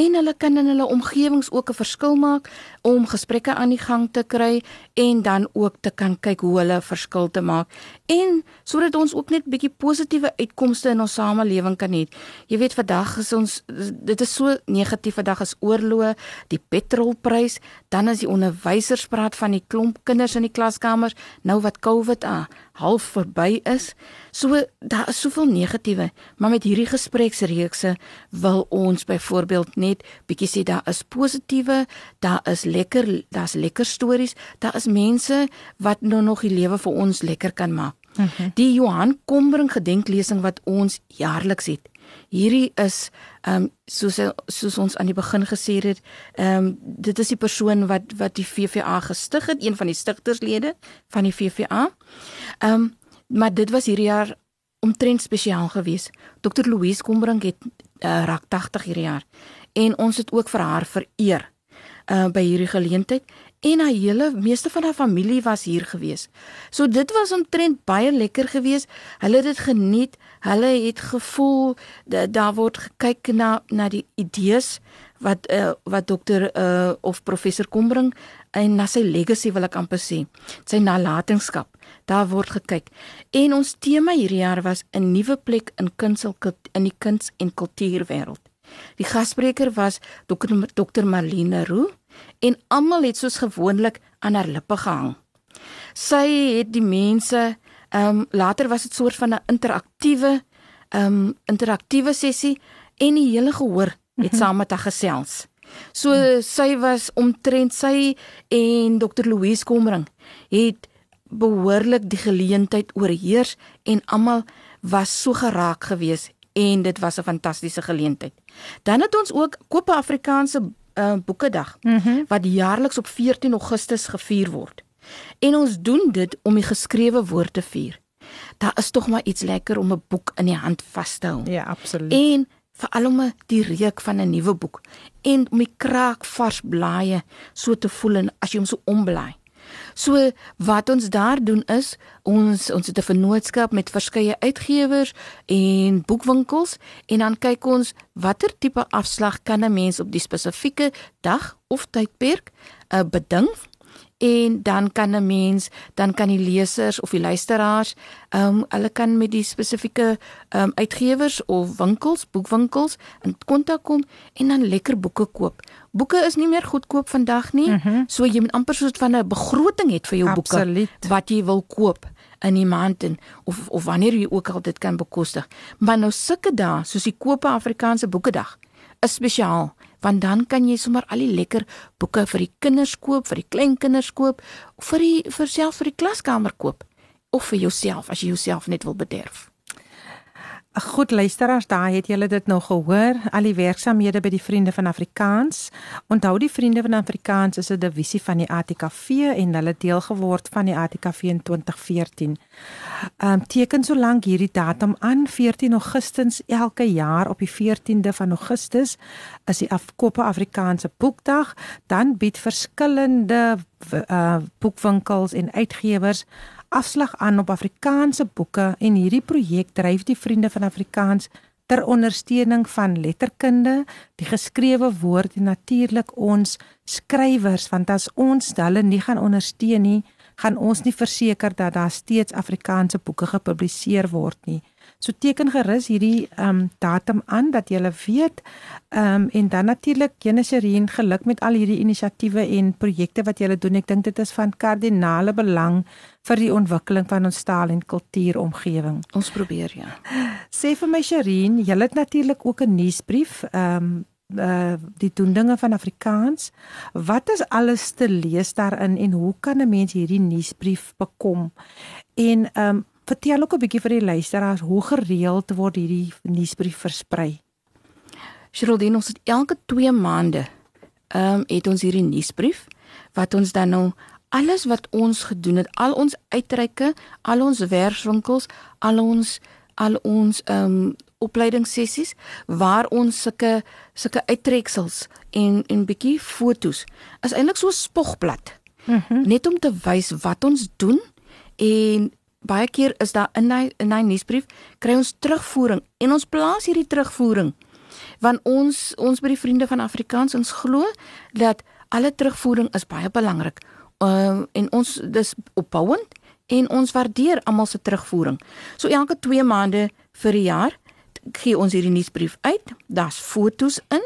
en hulle kan in hulle omgewings ook 'n verskil maak om gesprekke aan die gang te kry en dan ook te kan kyk hoe hulle verskil te maak en sodat ons ook net bietjie positiewe uitkomste in ons samelewing kan hê. Jy weet vandag is ons dit is so negatief vandag is oorlog, die petrolprys, dan as die onderwysers praat van die klomp kinders in die klaskamers nou wat COVID aan half verby is. So daar is soveel negatiewe, maar met hierdie gespreksreekse wil ons byvoorbeeld net bietjie sê daar is positiewe, daar is lekker, daar's lekker stories, daar is mense wat nou nog die lewe vir ons lekker kan maak. Uh mhm. Die Johan Kombring gedenklesing wat ons jaarliks het. Hierdie is ehm um, soos soos ons aan die begin gesê het, ehm um, dit is die persoon wat wat die VVA gestig het, een van die stigterslede van die VVA. Ehm um, maar dit was hierdie jaar omtrent spesiaal geweest. Dr Louise Kombring het uh, raak 80 hierdie jaar en ons het ook vir haar vereer uh by hierdie geleentheid en haar hele meeste van haar familie was hier gewees. So dit was omtrent baie lekker geweest. Hulle het dit geniet. Hulle het gevoel dat daar word gekyk na na die idees wat uh, wat dokter uh, of professor Kombring en na sy legacy wil ek amper sê. Sy nalatenskap. Daar word gekyk. En ons tema hierdie jaar was 'n nuwe plek in kunsel in die kuns en kultuurwêreld. Die gasspreker was dokter dokter Marlene Roo en almal het soos gewoonlik aan haar lippe gehang. Sy het die mense ehm um, later was dit soort van 'n interaktiewe ehm um, interaktiewe sessie en die hele gehoor het mhm. saam met haar gesels. So sy was omtrent sy en Dr Louise Komring het behoorlik die geleentheid oorheers en almal was so geraak geweest en dit was 'n fantastiese geleentheid. Dan het ons ook Koop Afrikaanse uh, Boekedag mm -hmm. wat jaarliks op 14 Augustus gevier word. En ons doen dit om die geskrewe woord te vier. Daar is tog maar iets lekker om 'n boek in die hand vas te hou. Ja, absoluut. En veral om die reuk van 'n nuwe boek en om die kraak vars blaaie so te voel en as jy hom so omblaai. So wat ons daar doen is ons ons het 'n vennootskap met verskeie uitgewers en boekwinkels en dan kyk ons watter tipe afslag kan 'n mens op die spesifieke dag of tydperk uh, beding en dan kan 'n mens dan kan die lesers of die luisteraars ehm um, hulle kan met die spesifieke ehm um, uitgewers of winkels, boekwinkels in kontak kom en dan lekker boeke koop. Boeke is nie meer goedkoop vandag nie. Mm -hmm. So jy moet amper soos van 'n begroting het vir jou Absoluut. boeke wat jy wil koop in die maand en of of wanneer jy ook al dit kan bekostig. Maar nou sulke dae soos die Koop Afrikaanse Boekedag is spesiaal want dan kan jy sommer al die lekker boeke vir die kinders koop, vir die kleinkinders koop, vir die vir self vir die klaskamer koop of vir jouself as jy jouself net wil bederf. Goed luisteraars, daar het julle dit nou gehoor, al die werksamehede by die Vriende van Afrikaans. Onthou die Vriende van Afrikaans is 'n divisie van die ATKV en hulle deel geword van die ATKV in 2014. Ehm um, teken so lank hierdie datum aan 14 Augustus elke jaar op die 14de van Augustus is die Afkope Afrikaanse Boekdag, dan bied verskillende uh, boekwinkels en uitgewers afslag aan op Afrikaanse boeke en hierdie projek dryf die vriende van Afrikaans ter ondersteuning van letterkunde, die geskrewe woord en natuurlik ons skrywers want as ons hulle nie gaan ondersteun nie, gaan ons nie verseker dat daar steeds Afrikaanse boeke gepubliseer word nie. So teken gerus hierdie ehm um, datum aan dat jy weet ehm um, en dan natuurlik Geneserien geluk met al hierdie inisiatiewe en projekte wat jy doen. Ek dink dit is van kardinale belang vir die ontwikkeling van ons taal en kultuuromgewing. Ons probeer ja. Sê vir my Sherin, jy het natuurlik ook 'n nuusbrief ehm um, uh die toendinge van Afrikaans. Wat is alles te lees daarin en hoe kan 'n mens hierdie nuusbrief bekom? En ehm um, vertel ook 'n bietjie vir die luisteraars hoe gereeld word hierdie nuusbrief versprei. Geraldine, ons het elke 2 maande ehm um, het ons hierdie nuusbrief wat ons dan nou alles wat ons gedoen het, al ons uitreike, al ons werkswinkels, al ons al ons ehm um, opleidingssessies waar ons sulke sulke uittreksels en en bietjie fotos is eintlik so spogblad. Mm -hmm. Net om te wys wat ons doen en baie keer is daar in hy in hy nuusbrief kry ons terugvoering en ons plaas hierdie terugvoering want ons ons by die vriende van Afrikaans ons glo dat alle terugvoering is baie belangrik. Uh, en ons dis opbouend en ons waardeer almal se terugvoering. So elke 2 maande vir 'n jaar gee ons hierdie nuusbrief uit. Daar's fotos in,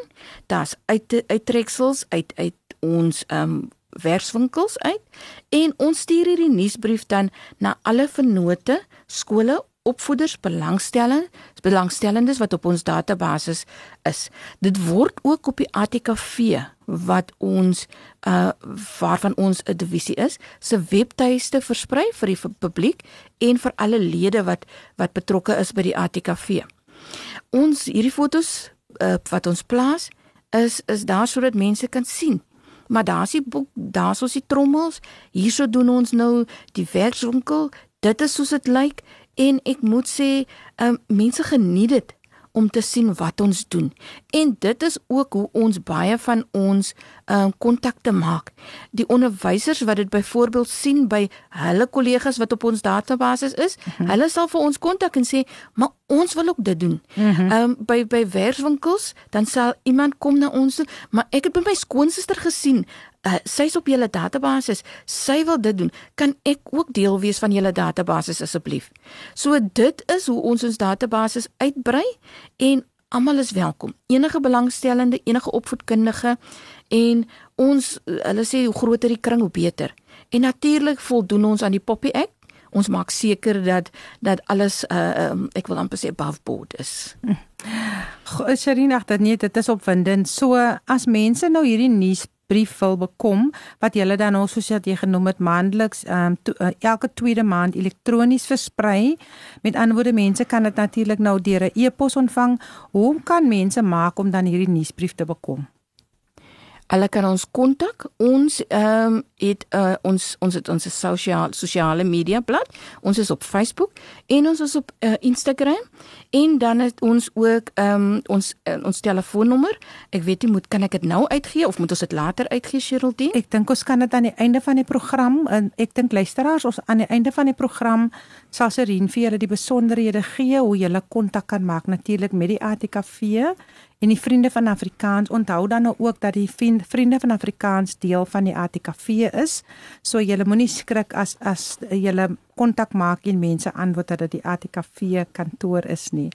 daar's uit uittreksels uit uit ons ehm um, werkswinkels uit en ons stuur hierdie nuusbrief dan na alle vennote, skole, opvoeders, belangstellendes, belangstellendes wat op ons database is. Dit word ook op die ATKV wat ons uh waarvan ons 'n divisie is, se webtuiste versprei vir die publiek en vir alle lede wat wat betrokke is by die ATKV. Ons hierdie fotos uh, wat ons plaas is is daar sodat mense kan sien. Maar daar's die boek, daar's ons die trommels. Hierso doen ons nou die werkswinkel. Dit is soos dit lyk en ek moet sê, um, mense geniet dit om te sien wat ons doen. En dit is ook hoe ons baie van ons uh, kontakte maak. Die onderwysers wat dit byvoorbeeld sien by hulle kollegas wat op ons database is, mm -hmm. hulle sal vir ons kontak en sê, "Maar ons wil ook dit doen." Ehm mm um, by by werkswinkels, dan sal iemand kom na ons, maar ek het by my skoonsister gesien, uh, sy's op julle database, sy wil dit doen. Kan ek ook deel wees van julle database asseblief? So dit is hoe ons ons database uitbrei en almal is welkom. Enige belangstellende, enige opvoedkundige en ons hulle sê hoe groter die kring hoe beter. En natuurlik voldoen ons aan die Poppy Act. Ons maak seker dat dat alles uh um, ek wil amper sê above board is. Sherina, dit nee, dit is opwindend. So as mense nou hierdie nuus brief wil bekom wat jy dan al soos jy genoem het maandeliks um, to, uh, elke tweede maand elektronies versprei. Met ander woorde mense kan dit natuurlik nou deur 'n e-pos ontvang. Hoe kan mense maak om dan hierdie nuusbrief te bekom? Hulle kan ons kontak. Ons ehm um, het uh, ons ons het ons sosiale sosiale media blad. Ons is op Facebook en ons is op uh, Instagram en dan het ons ook ehm um, ons uh, ons telefoonnommer. Ek weet nie moet kan ek dit nou uitgee of moet ons dit later uitgee Sheraldine? Ek dink ons kan dit aan die einde van die program en ek dink luisteraars ons aan die einde van die program sal Serien vir julle die besonderhede gee hoe jy hulle kontak kan maak natuurlik met die ATKV En die vriende van Afrikaans onthou dan nou ook dat die vriende van Afrikaans deel van die ATKV is. So julle moenie skrik as as julle kontak maak en mense antwoord dat dit die ATKV kantoor is nie.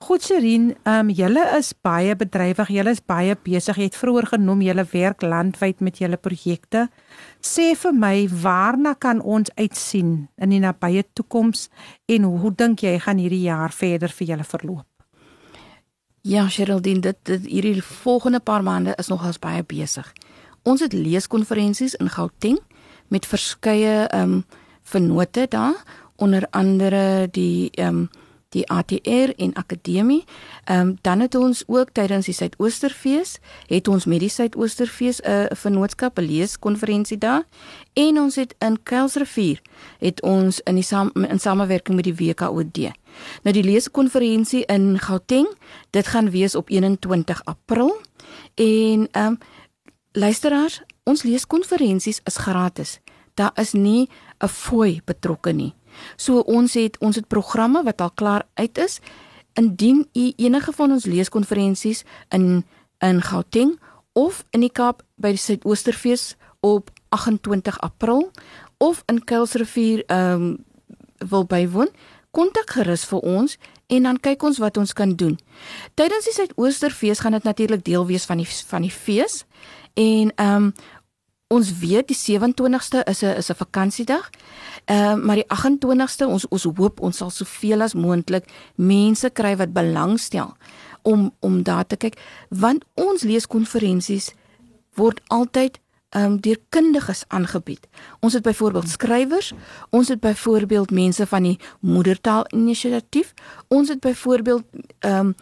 Goed Sherin, ehm um, julle is baie bedrywig, julle is baie besig. Jy het vroeër genoem julle werk landwyd met julle projekte. Sê vir my, waarna kan ons uitsien in die nabye toekoms en hoe dink jy gaan hierdie jaar verder vir julle verloop? Ja, Geraldine, dit, dit hierdie volgende paar maande is nogals baie besig. Ons het leeskonferensies in Gauteng met verskeie ehm um, vennote daar, onder andere die ehm um, die ATR en akademie. Ehm um, dan het ons ook tydens die Suidoosterfees het ons met die Suidoosterfees 'n uh, vennootskap 'n leeskonferensie daar en ons het in Kuilsrivier het ons in die sam in samewerking met die WKOD. Nou die leeskonferensie in Gauteng, dit gaan wees op 21 April en ehm um, luisteraars, ons leeskonferensies is gratis. Daar is nie 'n fooi betrokke nie. So ons het ons het programme wat al klaar uit is. Indien u enige van ons leeskonferensies in in Gauteng of in die Kaap by die Suidoosterfees op 28 April of in Kuilsrivier ehm um, wil bywoon, kontak gerus vir ons en dan kyk ons wat ons kan doen. Tydens die Suidoosterfees gaan dit natuurlik deel wees van die van die fees. En ehm um, ons weet die 27ste is 'n is 'n vakansiedag. Ehm uh, maar die 28ste ons ons hoop ons sal soveel as moontlik mense kry wat belangstel om om daar te kyk want ons leeskonferensies word altyd um, deur kundiges aangebied. Ons het byvoorbeeld skrywers, ons het byvoorbeeld mense van die moedertaal inisiatief, ons het byvoorbeeld ehm um,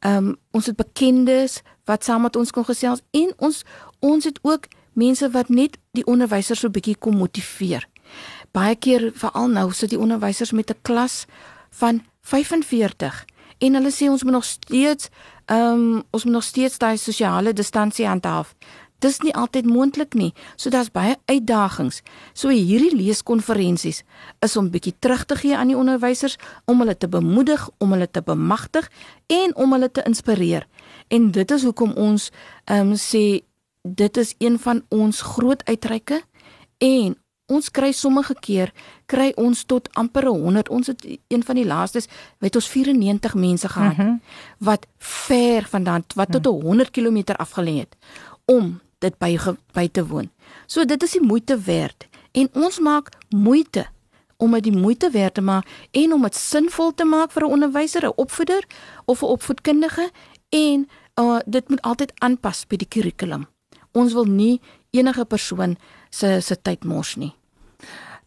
ehm um, ons het bekendes wat saam met ons kon gesels en ons ons het ook mense wat net die onderwysers so bietjie kom motiveer. Baie keer veral nou sit die onderwysers met 'n klas van 45 en hulle sê ons moet nog steeds ehm um, ons moet nog steeds daai sosiale distansie handhaaf. Dis nie altyd moontlik nie. So daar's baie uitdagings. So hierdie leeskonferensies is om bietjie terug te gee aan die onderwysers om hulle te bemoedig, om hulle te bemagtig en om hulle te inspireer. En dit is hoekom ons ehm um, sê dit is een van ons groot uitreike en ons kry sommige keer kry ons tot amper 100 ons het een van die laastes weet ons 94 mense gehad mm -hmm. wat ver vandaan wat tot 100 km afgelê het om dit by by te woon. So dit is die moeite werd en ons maak moeite om dit die moeite werd te maak en om dit sinvol te maak vir 'n onderwyser, 'n opvoeder of 'n opvoedkundige en uh, dit moet altyd aanpas by die kurrikulum. Ons wil nie enige persoon se se tyd mors nie.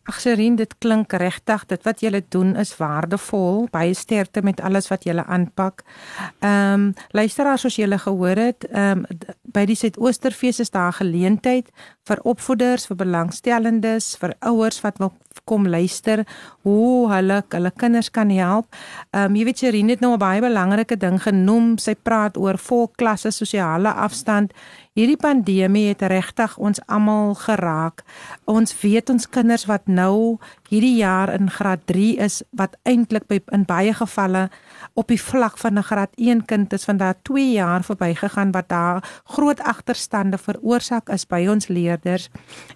Ag Sherin, dit klink regtig. Dit wat julle doen is waardevol. Baie sterkte met alles wat julle aanpak. Ehm um, luisteraars soos julle gehoor het, ehm um, by die Suidoosterfees is daar geleentheid vir opvoeders, vir belangstellendes, vir ouers wat wil kom luister hoe hulle hulle kinders kan help. Ehm um, jy weet Sherin het nou 'n baie belangrike ding genoem. Sy praat oor volklasse sosiale afstand. Hierdie pandemie het regtig ons almal geraak. Ons weet ons kinders wat nou hierdie jaar in graad 3 is wat eintlik by in baie gevalle op die vlak van 'n graad 1 kind is van daar 2 jaar verbygegaan wat daar groot agterstande veroorsaak is by ons leerders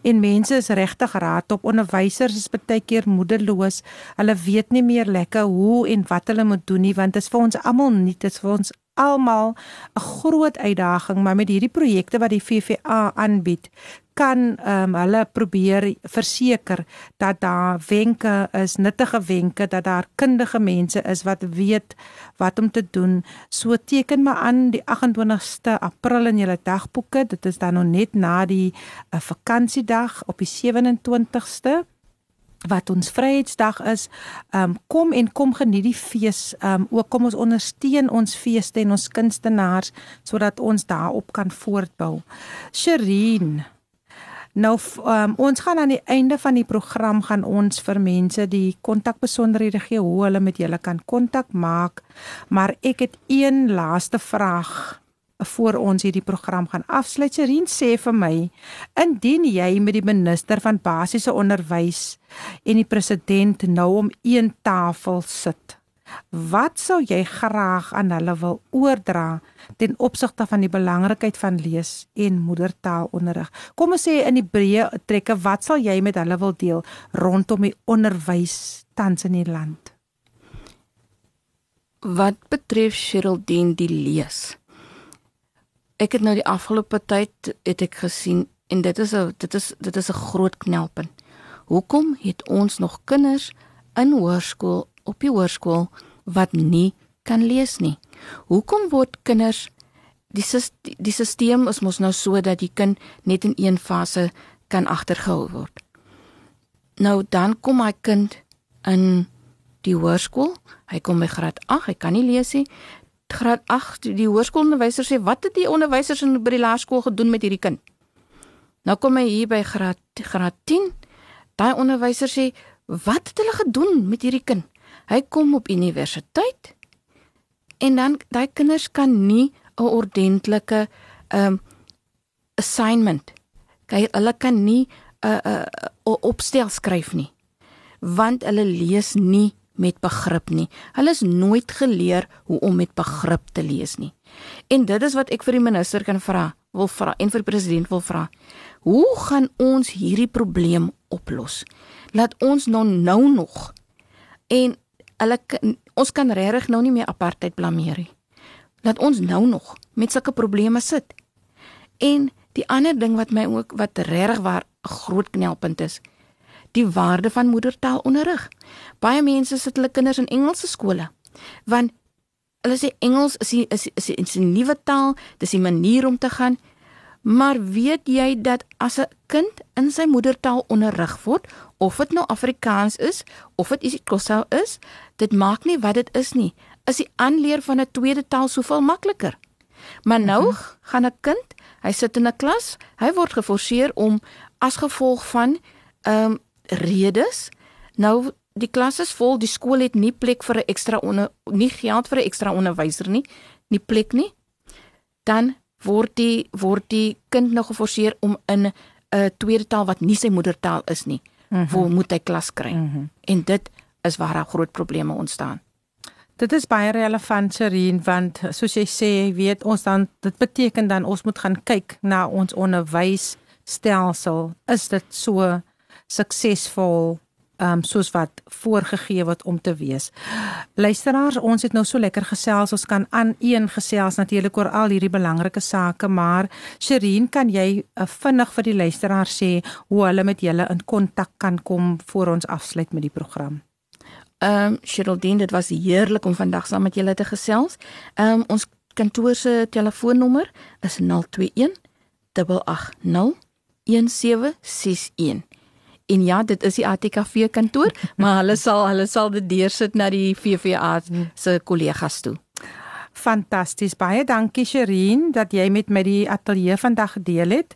en mense is regtig raad op onderwysers is baie keer moedeloos hulle weet nie meer lekker hoe en wat hulle moet doen nie want dit is vir ons almal nie dit is vir ons almal 'n groot uitdaging, maar met hierdie projekte wat die VVA aanbied, kan ehm um, hulle probeer verseker dat daar wenke is, nuttige wenke dat daar kundige mense is wat weet wat om te doen. So teken maar aan die 28ste April in julle dagboeke. Dit is dan nog net na die uh, vakansiedag op die 27ste wat ons Vryheidsdag is. Ehm um, kom en kom geniet die fees. Ehm um, ook kom ons ondersteun ons feeste en ons kunstenaars sodat ons daarop kan voortbou. Sherin Nou um, ons gaan aan die einde van die program gaan ons vir mense die kontakbesonderhede gee hoe hulle met julle kan kontak maak. Maar ek het een laaste vraag voor ons hierdie program gaan afsluit. Serien sê vir my, indien jy met die minister van basiese onderwys en die president nou om een tafel sit, wat sou jy graag aan hulle wil oordra ten opsigte van die belangrikheid van lees en moedertaalonderrig? Kom ons sê in die breë trekke, wat sal jy met hulle wil deel rondom die onderwys tans in die land? Wat betref Sheraldine die lees? Ek het nou die afgelope tyd het ek gesien en dit is 'n dit is dit is 'n groot knelpunt. Hoekom het ons nog kinders in hoërskool op die hoërskool wat nie kan lees nie? Hoekom word kinders die die stelsel is mos nou so dat die kind net in een fase kan agtergehou word. Nou dan kom my kind in die hoërskool, hy kom by graad 8, hy kan nie lees nie graad 8 die hoërskoolonderwyser sê wat het die onderwysers in by die laerskool gedoen met hierdie kind? Nou kom hy hier by graad graad 10. Daai onderwyser sê wat het hulle gedoen met hierdie kind? Hy kom op universiteit en dan daai kinders kan nie 'n ordentlike um assignment. Kyk, hulle kan nie 'n uh, 'n uh, opstel skryf nie want hulle lees nie met begrip nie. Hulle is nooit geleer hoe om met begrip te lees nie. En dit is wat ek vir die minister kan vra, wil vra en vir die president wil vra. Hoe gaan ons hierdie probleem oplos? Laat ons nou nou nog en hulle ons kan regtig nou nie meer apartheid blameer nie. Laat ons nou nog met sulke probleme sit. En die ander ding wat my ook wat regtig waar 'n groot knelpunt is, die waarde van moedertaalonderrig. Baie mense sit hulle kinders in Engelse skole want hulle sê Engels is die, is is 'n nuwe taal, dis 'n manier om te gaan. Maar weet jy dat as 'n kind in sy moedertaal onderrig word, of dit nou Afrikaans is of dit isiXhosa is, dit maak nie wat dit is nie. Is die aanleer van 'n tweede taal soveel makliker. Maar nou mm -hmm. gaan 'n kind, hy sit in 'n klas, hy word geforseer om as gevolg van ehm um, redes nou die klas is vol, die skool het nie plek vir 'n ekstra onder nie geld vir 'n ekstra onderwyser nie, nie plek nie. Dan word die word die kind nog geforseer om in 'n tweede taal wat nie sy moedertaal is nie, mm -hmm. waar moet hy klas kry. Mm -hmm. En dit is waar daar groot probleme ontstaan. Dit is baie relevant Sherin want soos jy sê, weet ons dan dit beteken dan ons moet gaan kyk na ons onderwysstelsel. Is dit so suksesvol um soos wat voorgegee word om te wees. Luisteraars, ons het nou so lekker gesels. Ons kan aan een gesels natuurlik oor al hierdie belangrike sake, maar Sherin, kan jy uh, vinnig vir die luisteraars sê hoe hulle met julle in kontak kan kom voor ons afsluit met die program? Ehm um, Sherildean, dit was heerlik om vandag saam met julle te gesels. Ehm um, ons kantoor se telefoonnommer is 021 880 1761. En ja, dit is die ATKV kantoor, (laughs) maar hulle sal hulle sal dit deursit na die VVA se kollegas toe. Fantasties. Baie dankie Sherin dat jy met my die ateljee vandag gedeel het.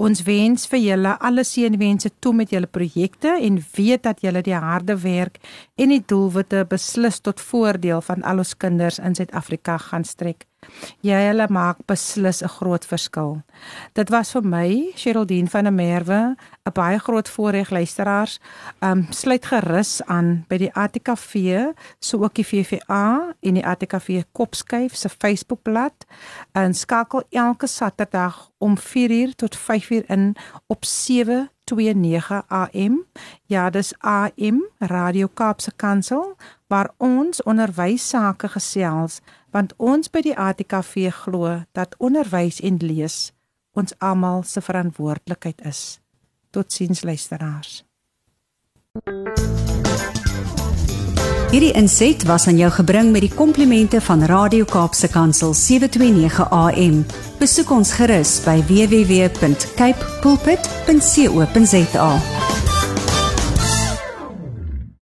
Ons wens vir julle alle seënwense toe met julle projekte en weet dat julle die harde werk en die doelwitte beslis tot voordeel van al ons kinders in Suid-Afrika gaan strek. Jy hulle maak beslis 'n groot verskil. Dit was vir my, Sheraldine van der Merwe, 'n baie groot voorreg luisteraars. Um sluit gerus aan by die ATKV, so ook die VVA en die ATKV Kopskyf se Facebookblad en skakel elke Saterdag om 4uur tot 5uur in op 729 AM. Ja, dis AM Radio Kaapse Kansel waar ons onderwys sake gesels want ons by die ATKV glo dat onderwys en lees ons almal se verantwoordelikheid is. Totsiens luisteraars. Hierdie inset was aan jou gebring met die komplimente van Radio Kaapse Kansel 729 AM. Besoek ons gerus by www.cape pulpit.co.za.